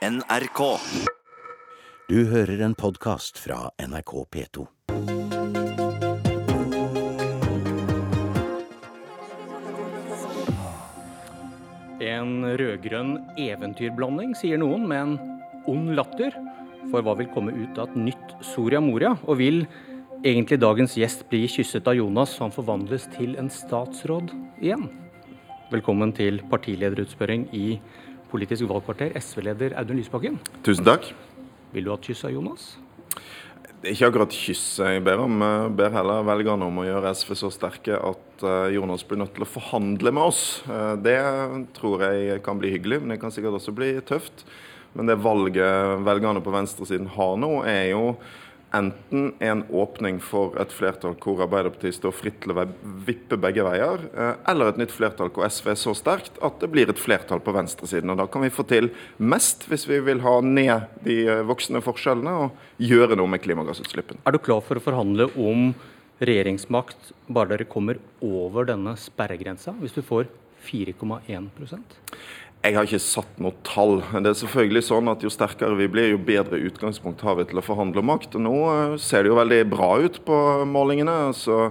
NRK. Du hører en podkast fra NRK P2. En rød-grønn eventyrblanding, sier noen, med en ond latter. For hva vil komme ut av et nytt Soria Moria? Og vil egentlig dagens gjest bli kysset av Jonas så han forvandles til en statsråd igjen? Velkommen til partilederutspørring i Politisk valgkvarter, SV-leder Audun Lysbakken. Tusen takk. Vil du ha et kyss av Jonas? Det er ikke akkurat kyss jeg ber om. Jeg ber heller velgerne om å gjøre SV så sterke at eh, Jonas blir nødt til å forhandle med oss. Eh, det tror jeg kan bli hyggelig, men det kan sikkert også bli tøft. Men det valget velgerne på venstresiden har nå, er jo enten en åpning for et flertall hvor Arbeiderpartiet står fritt til å vippe begge veier, eh, eller et nytt flertall hvor SV er så sterkt at det blir et flertall på venstresiden. Og Da kan vi få til mest hvis vi vil ha ned de eh, voksende forskjellene og gjøre noe med klimagassutslippene. Er du klar for å forhandle om regjeringsmakt bare dere kommer over denne sperregrensa, hvis du får 4,1 jeg har ikke satt noe tall. Det er selvfølgelig sånn at Jo sterkere vi blir, jo bedre utgangspunkt har vi til å forhandle makt. Og Nå eh, ser det jo veldig bra ut på målingene. Så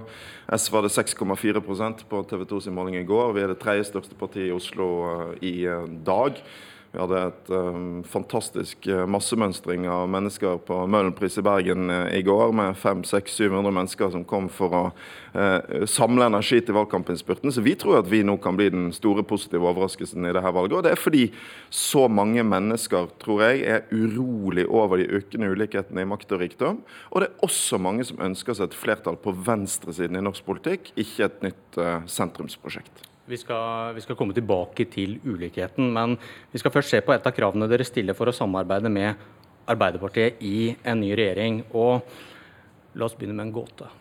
SV hadde 6,4 på TV 2 sin måling i går. Vi er det tredje største partiet i Oslo eh, i eh, dag. Vi hadde et um, fantastisk uh, massemønstring av mennesker på Møhlenpris i Bergen uh, i går, med 500-700 mennesker som kom for å uh, samle energi til valgkampinnspurten. Så vi tror at vi nå kan bli den store positive overraskelsen i dette valget. Og det er fordi så mange mennesker, tror jeg, er urolig over de økende ulikhetene i makt og rikdom. Og det er også mange som ønsker seg et flertall på venstresiden i norsk politikk, ikke et nytt sentrumsprosjekt. Vi skal, vi skal, komme tilbake til ulikheten, men vi skal først se på et av kravene dere stiller for å samarbeide med Arbeiderpartiet i en ny regjering. Og la oss begynne med en gåte.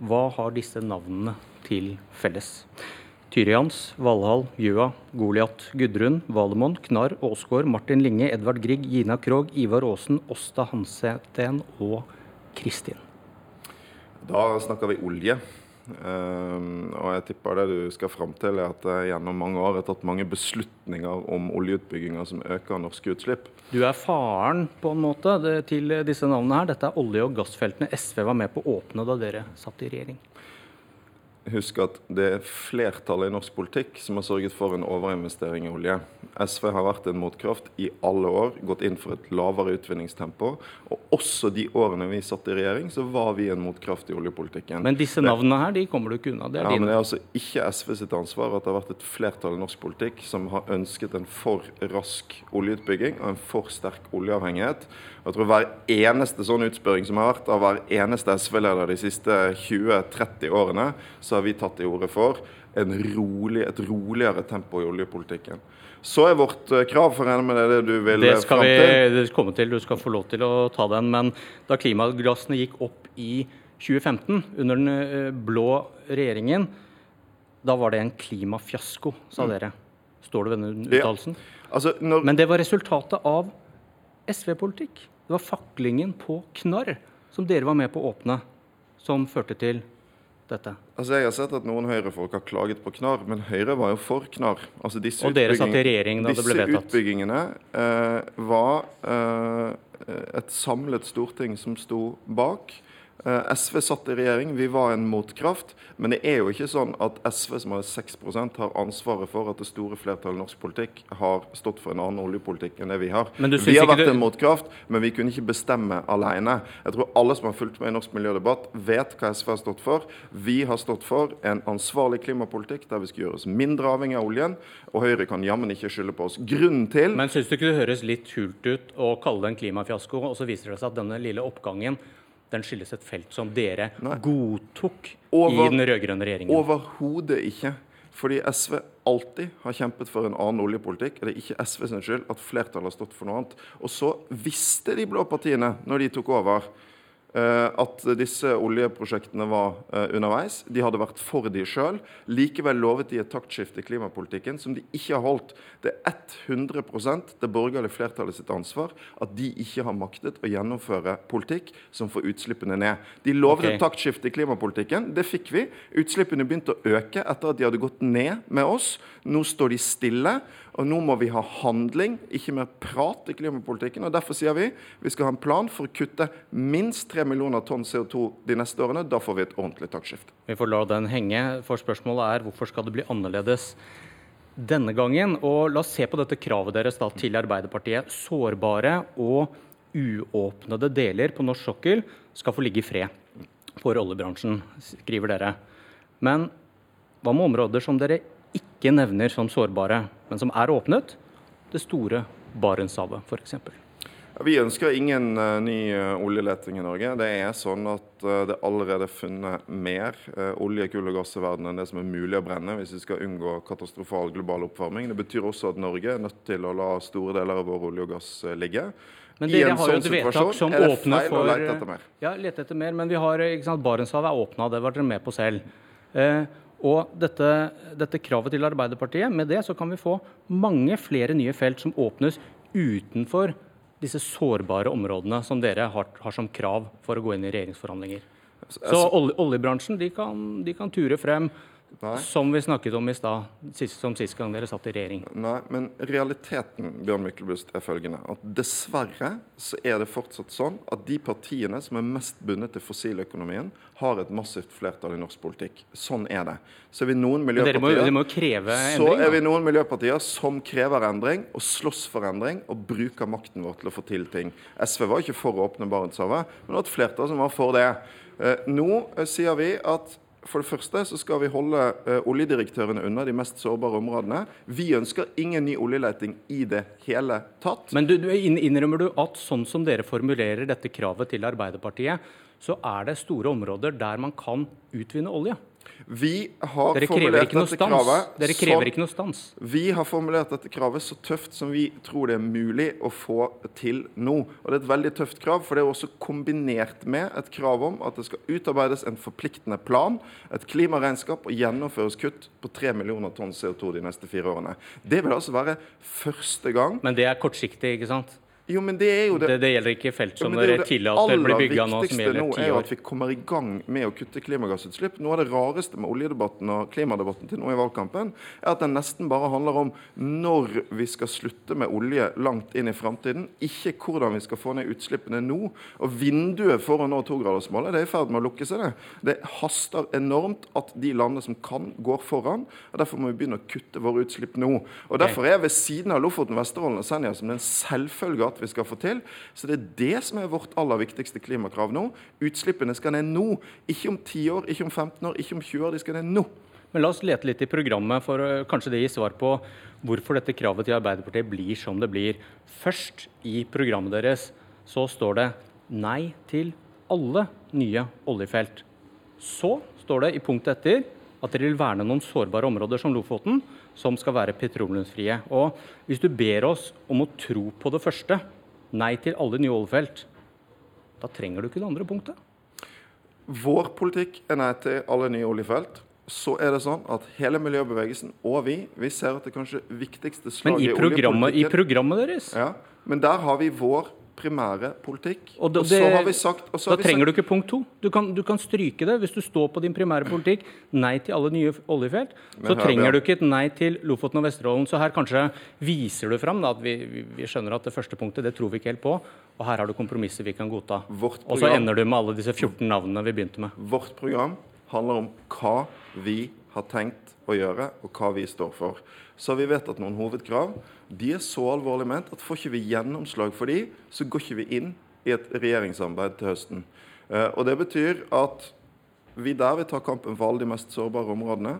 Hva har disse navnene til felles? Tyrians, Valhall, Gjøa, Goliat, Gudrun, Valemon, Knarr, Åsgård, Martin Linge, Edvard Grieg, Gina Krog, Ivar Aasen, Åsta Hanseten og Kristin. Da snakker vi olje. Um, og jeg tipper det du skal fram til, er at jeg gjennom mange år har tatt mange beslutninger om oljeutbygginger som øker norske utslipp. Du er faren på en måte til disse navnene her. Dette er olje- og gassfeltene SV var med på å åpne da dere satt i regjering. Husk at det er flertallet i norsk politikk som har sørget for en overinvestering i olje. SV har vært en motkraft i alle år, gått inn for et lavere utvinningstempo. Og også de årene vi satt i regjering, så var vi en motkraft i oljepolitikken. Men disse navnene her, de kommer du ikke unna. Det er ja, men det er altså ikke SV sitt ansvar at det har vært et flertall i norsk politikk som har ønsket en for rask oljeutbygging og en for sterk oljeavhengighet. Jeg tror hver eneste sånn utspørring som har vært av hver eneste SV-leder de siste 20-30 årene, så har vi tatt til orde for rolig, et roligere tempo i oljepolitikken. Så er vårt eh, krav, for å regne med det, det du vil det skal fram til? komme til, du skal få lov til å ta den. Men da klimagassene gikk opp i 2015, under den eh, blå regjeringen, da var det en klimafiasko, sa mm. dere. Står det ved den uttalelsen? Ja. Altså, når... Men det var resultatet av SV-politikk. Det var faklingen på Knarr som dere var med på å åpne, som førte til dette? Altså Jeg har sett at noen Høyre-folk har klaget på Knarr, men Høyre var jo for Knarr. Altså og dere satt i regjering da det ble vedtatt? Disse utbyggingene eh, var eh, et samlet storting som sto bak. Eh, SV satt i regjering, vi var en motkraft. Men det er jo ikke sånn at SV, som har 6% har ansvaret for at det store flertallet i norsk politikk har stått for en annen oljepolitikk enn det vi har. Vi har vært en motkraft, men vi kunne ikke bestemme alene. Jeg tror alle som har fulgt med i norsk miljødebatt, vet hva SV har stått for. Vi har stått for en ansvarlig klimapolitikk der vi skal gjøre oss mindre avhengig av oljen. Og Høyre kan jammen ikke skylde på oss. Grunnen til Men syns du ikke det høres litt hult ut å kalle det en klimafiasko, og så viser det seg at denne lille oppgangen den skyldes et felt som dere Nei. godtok Over, i den rød-grønne regjeringen? Overhodet ikke. Fordi SV alltid har kjempet for en annen oljepolitikk. Det er ikke SV sin skyld at flertallet har stått for noe annet. Og så visste de blå partiene, når de tok over, at disse oljeprosjektene var eh, underveis. De hadde vært for de sjøl. Likevel lovet de et taktskifte i klimapolitikken som de ikke har holdt. Det er 100 det borgerlige flertallet sitt ansvar at de ikke har maktet å gjennomføre politikk som får utslippene ned. De lovet okay. et taktskifte i klimapolitikken. Det fikk vi. Utslippene begynte å øke etter at de hadde gått ned med oss. Nå står de stille. Og nå må vi ha handling, ikke mer prat i klimapolitikken. og Derfor sier vi vi skal ha en plan for å kutte minst 3 millioner tonn CO2 de neste årene. Da får vi et ordentlig taktskifte. Vi får la den henge, for spørsmålet er hvorfor skal det bli annerledes denne gangen? Og la oss se på dette kravet deres da til Arbeiderpartiet. Sårbare og uåpnede deler på norsk sokkel skal få ligge i fred for oljebransjen, skriver dere. Men hva med områder som dere ikke nevner som sårbare, men som er åpnet. Det store Barentshavet f.eks. Vi ønsker ingen uh, ny uh, oljeleting i Norge. Det er sånn at uh, det allerede er funnet mer olje, kull og gass i verden enn det som er mulig å brenne hvis vi skal unngå katastrofal global oppvarming. Det betyr også at Norge er nødt til å la store deler av vår olje og gass ligge. Men dere har jo sånn et vedtak som åpner for lete etter mer. Ja, lete etter mer. Men vi har, ikke sant, Barentshavet er åpna, det var dere med på selv. Eh, og dette, dette, kravet til Arbeiderpartiet, med det så kan vi få mange flere nye felt som åpnes utenfor disse sårbare områdene som dere har, har som krav for å gå inn i regjeringsforhandlinger. Så oljebransjen de kan, de kan ture frem Nei. Som vi snakket om i stad, som sist gang dere satt i regjering. Nei, men realiteten Bjørn Myklebust, er følgende. At dessverre så er det fortsatt sånn at de partiene som er mest bundet til fossiløkonomien, har et massivt flertall i norsk politikk. Sånn er det. Så er vi noen miljøpartier, må, må endring, så er vi noen miljøpartier som krever endring, og slåss for endring, og bruker makten vår til å få til ting. SV var ikke for å åpne Barentshavet, men det var et flertall som var for det. Eh, nå eh, sier vi at for det første så skal vi holde uh, oljedirektørene unna de mest sårbare områdene. Vi ønsker ingen ny oljeleting i det hele tatt. Men du, du, innrømmer du at sånn som dere formulerer dette kravet til Arbeiderpartiet, så er det store områder der man kan utvinne olje? Vi har Dere formulert dette kravet Dere krever ikke noe stans? Vi har formulert dette kravet så tøft som vi tror det er mulig å få til nå. Og Det er et veldig tøft krav, for det er også kombinert med et krav om at det skal utarbeides en forpliktende plan, et klimaregnskap og gjennomføres kutt på 3 millioner tonn CO2 de neste fire årene. Det vil altså være første gang Men det er kortsiktig, ikke sant? Jo, men Det er jo det, det, det gjelder ikke felt som det dere tillater blir bygga nå, som gjelder ti år. Det aller viktigste nå er jo at vi kommer i gang med å kutte klimagassutslipp. Noe av det rareste med oljedebatten og klimadebatten til nå i valgkampen, er at den nesten bare handler om når vi skal slutte med olje langt inn i framtiden, ikke hvordan vi skal få ned utslippene nå. Og vinduet for å nå togradersmålet er i ferd med å lukke seg. Det Det haster enormt at de landene som kan, går foran. og Derfor må vi begynne å kutte våre utslipp nå. Og Derfor er ved siden av Lofoten, Vesterålen og Senja som det er en selvfølge at vi skal få til. Så det er det som er vårt aller viktigste klimakrav nå. Utslippene skal ned nå. Ikke om 10 år, ikke om 15 år, ikke om 20 år. De skal ned nå. Men La oss lete litt i programmet, for kanskje det gir svar på hvorfor dette kravet til Arbeiderpartiet blir som det blir. Først i programmet deres så står det nei til alle nye oljefelt. Så står det i punktet etter at dere vil verne noen sårbare områder som Lofoten, som skal være petroleumsfrie. Og hvis du ber oss om å tro på det første, nei til alle nye oljefelt, da trenger du ikke det andre punktet. Vår politikk er nei til alle nye oljefelt. Så er det sånn at hele miljøbevegelsen og vi vi ser at det kanskje viktigste slaget i oljepolitikken i programmet deres? Ja, men der har vi vår primære politikk. Og, det, og så har vi sagt Da trenger sagt, du ikke punkt to. Du kan, du kan, stryke det hvis du står på din primære politikk. Nei til alle nye oljefelt. Så trenger du ikke et nei til Lofoten og Vesterålen. Så her kanskje viser du fram da, at vi, vi, skjønner at det første punktet det tror vi ikke helt på. Og her har du kompromisser vi kan godta. Og så ender du med alle disse 14 navnene vi begynte med. Vårt program handler om hva vi har tenkt å gjøre, og hva vi står for. Så vi vedtatt noen hovedkrav. De er så alvorlig ment at får ikke vi gjennomslag for de, så går ikke vi inn i et regjeringssamarbeid til høsten. Eh, og Det betyr at vi der vil ta kampen for alle de mest sårbare områdene.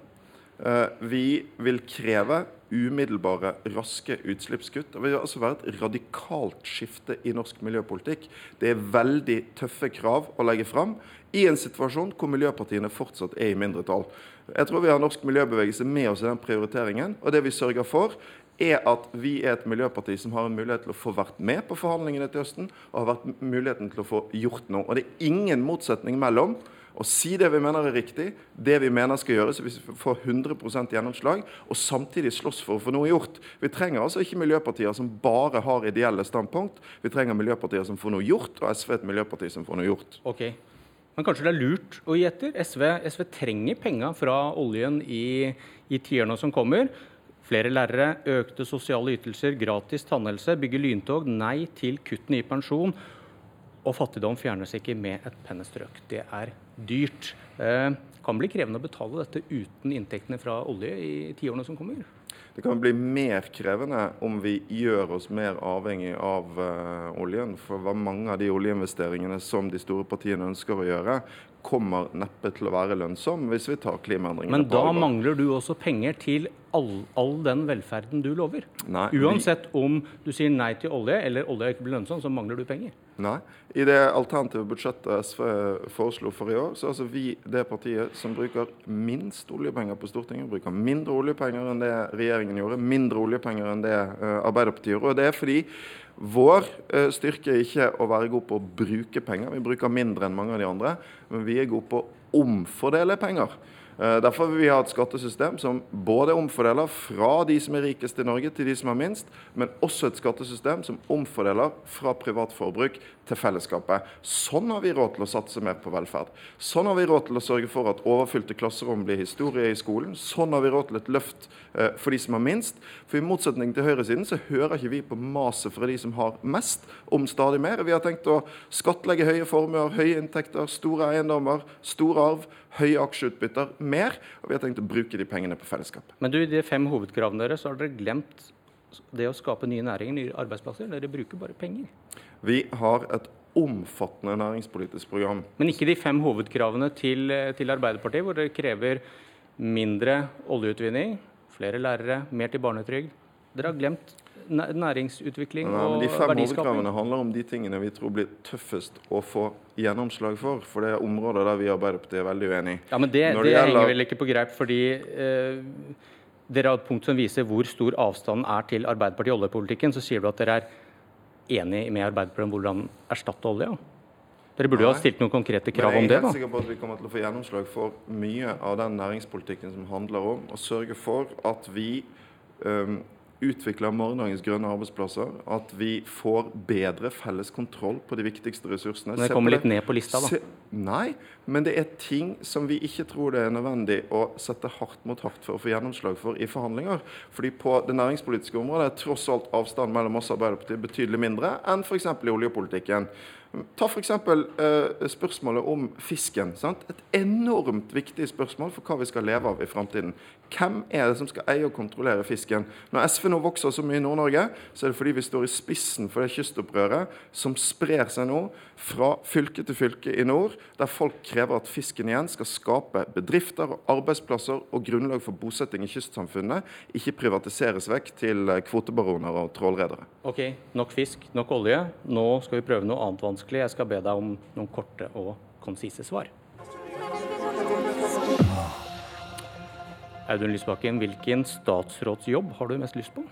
Eh, vi vil kreve umiddelbare, raske utslippskutt. Det vil altså være et radikalt skifte i norsk miljøpolitikk. Det er veldig tøffe krav å legge fram i en situasjon hvor miljøpartiene fortsatt er i mindretall. Jeg tror vi har norsk miljøbevegelse med oss i den prioriteringen. Og det vi sørger for, er at vi er et miljøparti som har en mulighet til å få vært med på forhandlingene til høsten, og har vært muligheten til å få gjort noe. Og det er ingen motsetning mellom å si det vi mener er riktig, det vi mener skal gjøres hvis vi får 100% gjennomslag, og samtidig slåss for å få noe gjort. Vi trenger altså ikke miljøpartier som bare har ideelle standpunkt. Vi trenger miljøpartier som får noe gjort, og SV er et miljøparti som får noe gjort. Ok, Men kanskje det er lurt å gi etter? SV, SV trenger penger fra oljen i, i tiårene som kommer. Flere lærere, økte sosiale ytelser, gratis tannhelse, bygge lyntog, nei til kuttene i pensjon. Og fattigdom fjernes ikke med et pennestrøk. Det er dyrt. Eh, kan bli krevende å betale dette uten inntektene fra olje i tiårene som kommer. Det kan bli mer krevende om vi gjør oss mer avhengig av uh, oljen. For hva mange av de oljeinvesteringene som de store partiene ønsker å gjøre, kommer neppe til å være lønnsom hvis vi tar klimaendringene Men da mangler du også penger til all, all den velferden du lover. Nei, Uansett om du sier nei til olje eller olje ikke blir lønnsom, så mangler du penger. Nei. I det alternative budsjettet SV foreslo for i år, så er altså vi det partiet som bruker minst oljepenger på Stortinget. Bruker mindre oljepenger enn det regjeringen gjorde, mindre oljepenger enn det uh, Arbeiderpartiet gjorde. Og det er fordi vår uh, styrke er ikke å være god på å bruke penger. Vi bruker mindre enn mange av de andre, men vi er gode på å omfordele penger. Eh, derfor vil vi ha et skattesystem som både omfordeler fra de som er rikest i Norge, til de som er minst, men også et skattesystem som omfordeler fra privat forbruk til fellesskapet. Sånn har vi råd til å satse mer på velferd. Sånn har vi råd til å sørge for at overfylte klasserom blir historie i skolen. Sånn har vi råd til et løft eh, for de som har minst. For i motsetning til høyresiden så hører ikke vi på maset fra de som har mest, om stadig mer. Vi har tenkt å skattlegge høye formuer, høye inntekter, store eiendommer, stor arv høye aksjeutbytter mer, og vi har tenkt å bruke de pengene på fellesskap. Men du, i de fem hovedkravene deres så har dere glemt det å skape nye næringer, nye arbeidsplasser. Dere bruker bare penger. Vi har et omfattende næringspolitisk program. Men ikke de fem hovedkravene til, til Arbeiderpartiet, hvor dere krever mindre oljeutvinning, flere lærere, mer til barnetrygd. Dere har glemt næringsutvikling Nei, og verdiskaping. De fem hovedkravene handler om de tingene vi tror blir tøffest å få gjennomslag for. For det er områder der vi i Arbeiderpartiet er veldig uenig. Ja, men Det, det, det gjelder... henger vel ikke på greip, fordi eh, dere har et punkt som viser hvor stor avstanden er til Arbeiderpartiet i oljepolitikken. Så sier du at dere er enig med Arbeiderpartiet om hvordan erstatte olje. Dere burde jo ha stilt noen konkrete krav om det. da. Jeg er helt sikker på at vi kommer til å få gjennomslag for mye av den næringspolitikken som handler om å sørge for at vi um, utvikler morgendagens grønne arbeidsplasser, at vi får bedre felles kontroll på de viktigste ressursene. Men det kommer litt ned på lista, da? Nei, men det er ting som vi ikke tror det er nødvendig å sette hardt mot hardt for å få gjennomslag for i forhandlinger. Fordi på det næringspolitiske området er tross alt avstanden mellom oss og Arbeiderpartiet betydelig mindre enn f.eks. i oljepolitikken. Ta f.eks. Eh, spørsmålet om fisken. Sant? Et enormt viktig spørsmål for hva vi skal leve av i framtiden. Hvem er det som skal eie og kontrollere fisken? Når SV nå vokser så mye i Nord-Norge, så er det fordi vi står i spissen for det kystopprøret som sprer seg nå fra fylke til fylke i nord, der folk krever at fisken igjen skal skape bedrifter og arbeidsplasser og grunnlag for bosetting i kystsamfunnet, ikke privatiseres vekk til kvotebaroner og trålredere. Ok, nok fisk, nok olje. Nå skal vi prøve noe annet vanskelig vanskelig. Jeg skal be deg om noen korte og konsise svar. Audun Lysbakken, hvilken statsrådsjobb har du mest lyst på?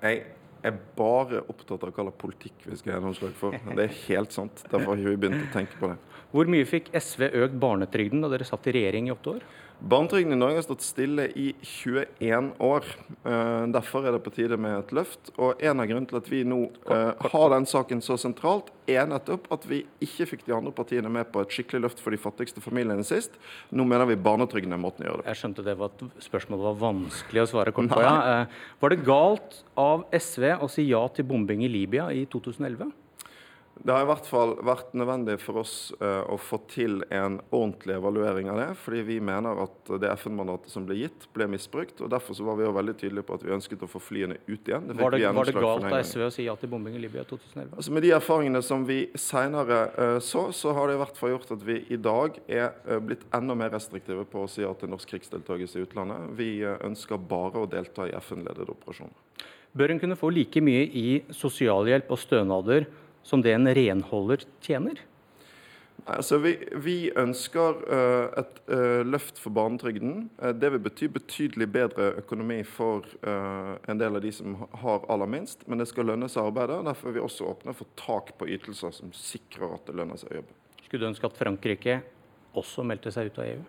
Jeg er bare opptatt av hva slags politikk vi skal gjennomslag for. Det er helt sant. Derfor har vi begynt å tenke på det. Hvor mye fikk SV økt barnetrygden da dere satt i regjering i åtte år? Barnetrygden i Norge har stått stille i 21 år. Uh, derfor er det på tide med et løft. Og En av grunnene til at vi nå uh, har den saken så sentralt, er nettopp at vi ikke fikk de andre partiene med på et skikkelig løft for de fattigste familiene sist. Nå mener vi barnetrygden er måten å gjøre det Jeg skjønte det var at spørsmålet var vanskelig å svare kort på. Ja. Uh, var det galt av SV å si ja til bombing i Libya i 2011? Det har i hvert fall vært nødvendig for oss uh, å få til en ordentlig evaluering av det. Fordi vi mener at det FN-mandatet som ble gitt, ble misbrukt. og Derfor så var vi jo veldig tydelige på at vi ønsket å få flyene ut igjen. Det var, det, var det galt av SV å si ja til bombing i Libya 2011? Altså Med de erfaringene som vi senere uh, så, så har det i hvert fall gjort at vi i dag er uh, blitt enda mer restriktive på å si ja til norsk krigsdeltakelse i utlandet. Vi ønsker bare å delta i FN-ledede operasjoner. Bør en kunne få like mye i sosialhjelp og stønader som det en renholder tjener? Altså, vi, vi ønsker uh, et uh, løft for barnetrygden. Uh, det vil bety betydelig bedre økonomi for en del av de som har aller minst. Men det skal lønne seg å arbeide. Derfor er vi også åpne for tak på ytelser som sikrer at det lønner seg å jobbe. Skulle du ønske at Frankrike også meldte seg ut av EU?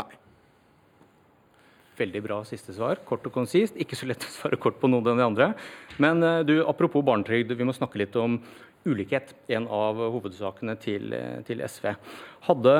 Nei. Veldig bra siste svar. Kort og konsist. Ikke så lett å svare kort på noen av de andre. Men du, apropos barnetrygd, vi må snakke litt om ulikhet. En av hovedsakene til, til SV. Hadde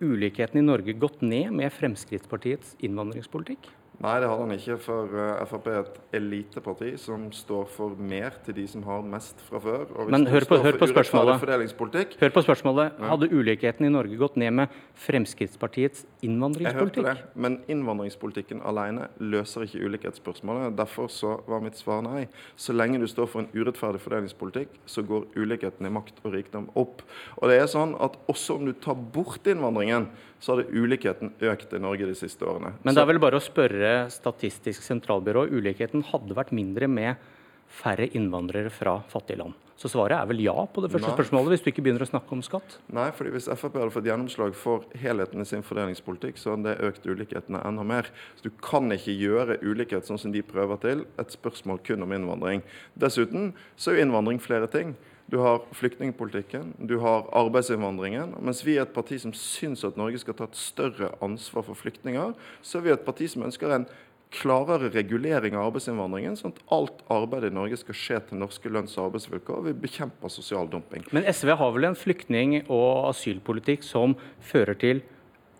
ulikheten i Norge gått ned med Fremskrittspartiets innvandringspolitikk? Nei, det hadde han ikke. For uh, Frp er et eliteparti som står for mer til de som har mest fra før. Men hør på, hør på. Hør på spørsmålet. Hadde ulikheten i Norge gått ned med Fremskrittspartiets innvandringspolitikk? Jeg hørte det, men innvandringspolitikken alene løser ikke ulikhetsspørsmålet. Derfor så var mitt svar nei. Så lenge du står for en urettferdig fordelingspolitikk, så går ulikheten i makt og rikdom opp. Og det er sånn at også om du tar bort innvandringen, så hadde ulikheten økt i Norge de siste årene. Men det er vel bare å spørre Statistisk sentralbyrå. Ulikheten hadde vært mindre med færre innvandrere fra fattige land. Så svaret er vel ja på det første Nei. spørsmålet, hvis du ikke begynner å snakke om skatt? Nei, fordi hvis Frp hadde fått gjennomslag for helheten i sin fordelingspolitikk, så hadde det økt ulikhetene enda mer. Så Du kan ikke gjøre ulikhet sånn som de prøver til, et spørsmål kun om innvandring. Dessuten så er jo innvandring flere ting. Du har flyktningpolitikken, du har arbeidsinnvandringen. Mens vi er et parti som syns at Norge skal ta et større ansvar for flyktninger, så er vi et parti som ønsker en klarere regulering av arbeidsinnvandringen, sånn at alt arbeid i Norge skal skje til norske lønns- og arbeidsvilkår. Vi bekjemper sosial dumping. Men SV har vel en flyktning- og asylpolitikk som fører til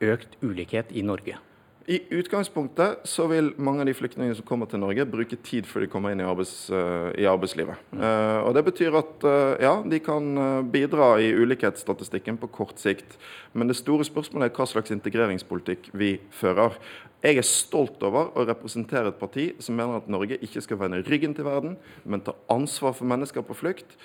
økt ulikhet i Norge? I utgangspunktet så vil mange av de flyktningene som kommer til Norge, bruke tid før de kommer inn i, arbeids, uh, i arbeidslivet. Mm. Uh, og Det betyr at uh, ja, de kan bidra i ulikhetsstatistikken på kort sikt. Men det store spørsmålet er hva slags integreringspolitikk vi fører. Jeg er stolt over å representere et parti som mener at Norge ikke skal vende ryggen til verden, men ta ansvar for mennesker på flukt.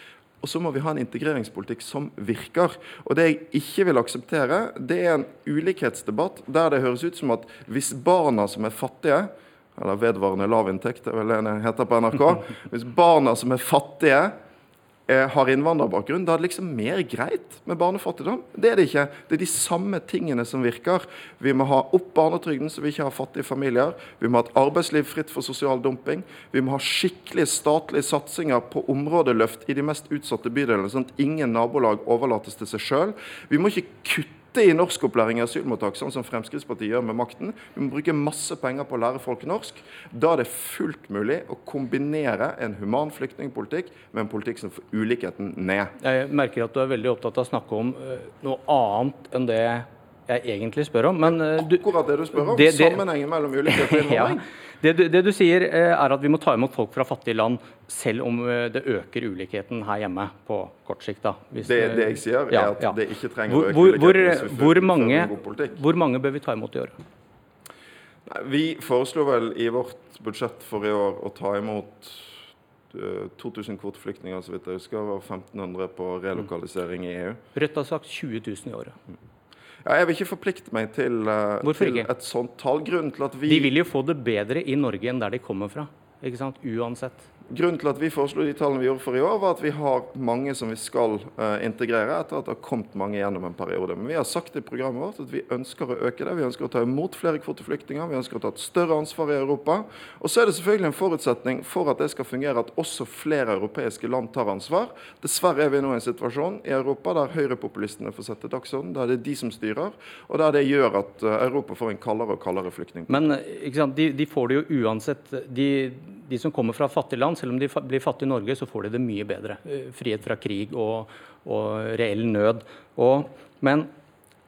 Og så må vi ha en integreringspolitikk som virker. Og det jeg ikke vil akseptere, det er en ulikhetsdebatt der det høres ut som at hvis barna som er fattige, eller vedvarende lavinntekt, det er vel det det heter på NRK, hvis barna som er fattige har innvandrerbakgrunn, da er det liksom mer greit med barnefattigdom. Det er det ikke. Det er de samme tingene som virker. Vi må ha opp barnetrygden så vi ikke har fattige familier. Vi må ha et arbeidsliv fritt for sosial dumping. Vi må ha skikkelige statlige satsinger på områdeløft i de mest utsatte bydelene, sånn at ingen nabolag overlates til seg sjøl. Vi må ikke kutte kutte i norskopplæring i asylmottak, sånn som Fremskrittspartiet gjør med makten. Vi må bruke masse penger på å lære folk norsk. Da er det fullt mulig å kombinere en human flyktningpolitikk med en politikk som får ulikheten ned. Jeg merker at du er veldig opptatt av å snakke om uh, noe annet enn det jeg egentlig spør om. Men, uh, du, Akkurat det du spør om. Det, det, Sammenhengen mellom ulike innvandring. ja. Det det du, sier, eh, er at vi må ta imot folk fra fattige land, selv om eh, det øker ulikheten her hjemme på kort sikt. Hvis, det, det, jeg sier, er at ja. det ikke trenger hvor, å øke ulikheten hvor, vi hvor, mange, hvor mange bør vi ta imot i år? Nei, vi foreslo vel i vårt budsjett for i år å ta imot 2000 eh, kvoteflyktninger, så vidt jeg husker, og 1500 på relokalisering i EU. Rødt har sagt 20 000 i året. Ja, jeg vil ikke forplikte meg til, uh, til et sånt tall. Grunnen til at vi De vil jo få det bedre i Norge enn der de kommer fra. ikke sant? Uansett. Grunnen til at vi foreslo de tallene vi gjorde for i år, var at vi har mange som vi skal uh, integrere etter at det har kommet mange gjennom en periode. Men vi har sagt i programmet vårt at vi ønsker å øke det. Vi ønsker å ta imot flere kvoteflyktninger. Vi ønsker å ta et større ansvar i Europa. Og så er det selvfølgelig en forutsetning for at det skal fungere, at også flere europeiske land tar ansvar. Dessverre er vi nå i en situasjon i Europa der høyrepopulistene får sette dagsorden. Der det er de som styrer, og der det gjør at uh, Europa får en kaldere og kaldere flyktning. Men de, de, får det jo uansett. De, de som kommer fra fattige land, selv om de blir fattige i Norge, så får de det mye bedre. Eh, frihet fra krig og, og reell nød. Og, men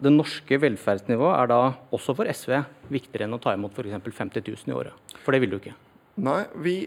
det norske velferdsnivået er da også for SV viktigere enn å ta imot f.eks. 50 000 i året. For det vil du ikke. Nei, vi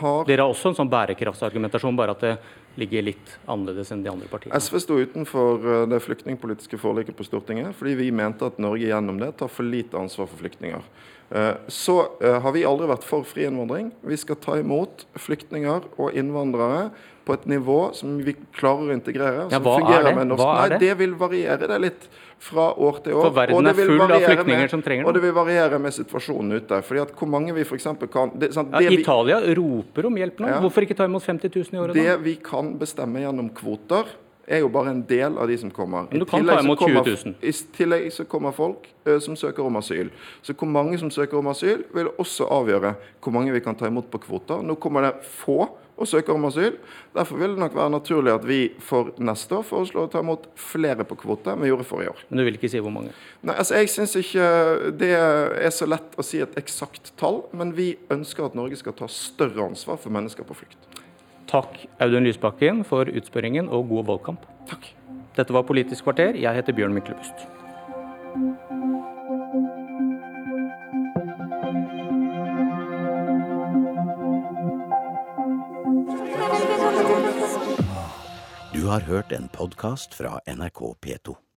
har Dere har også en sånn bærekraftsargumentasjon, bare at det ligger litt annerledes enn de andre partiene. SV sto utenfor eh, det flyktningpolitiske forliket på Stortinget fordi vi mente at Norge gjennom det tar for lite ansvar for flyktninger. Eh, så eh, har vi aldri vært for fri innvandring. Vi skal ta imot flyktninger og innvandrere på et nivå som vi klarer å integrere. Ja, hva er det? Hva er det? Nei, det vil variere det litt fra år til år. For verden er full av flyktninger som trenger det. Og det vil variere med situasjonen ute. fordi at hvor mange vi for kan... Det, sant, ja, Italia vi, roper om hjelp nå. Ja, Hvorfor ikke ta imot 50 000 i året? Det da? vi kan bestemme gjennom kvoter, er jo bare en del av de som kommer. Men du I kan tillegg ta imot kommer- 20 000. I tillegg så kommer folk ø, som søker om asyl. Så hvor mange som søker om asyl, vil også avgjøre hvor mange vi kan ta imot på kvoter. Nå kommer det få og søker om asyl. Derfor vil det nok være naturlig at vi for neste år foreslår å ta imot flere på kvote enn vi gjorde forrige år. Men du vil ikke si hvor mange? Nei, altså Jeg syns ikke det er så lett å si et eksakt tall, men vi ønsker at Norge skal ta større ansvar for mennesker på flukt. Takk Audun Lysbakken for utspørringen og god valgkamp. Takk. Dette var Politisk kvarter. Jeg heter Bjørn Myklebust. Du har hørt en podkast fra NRK P2.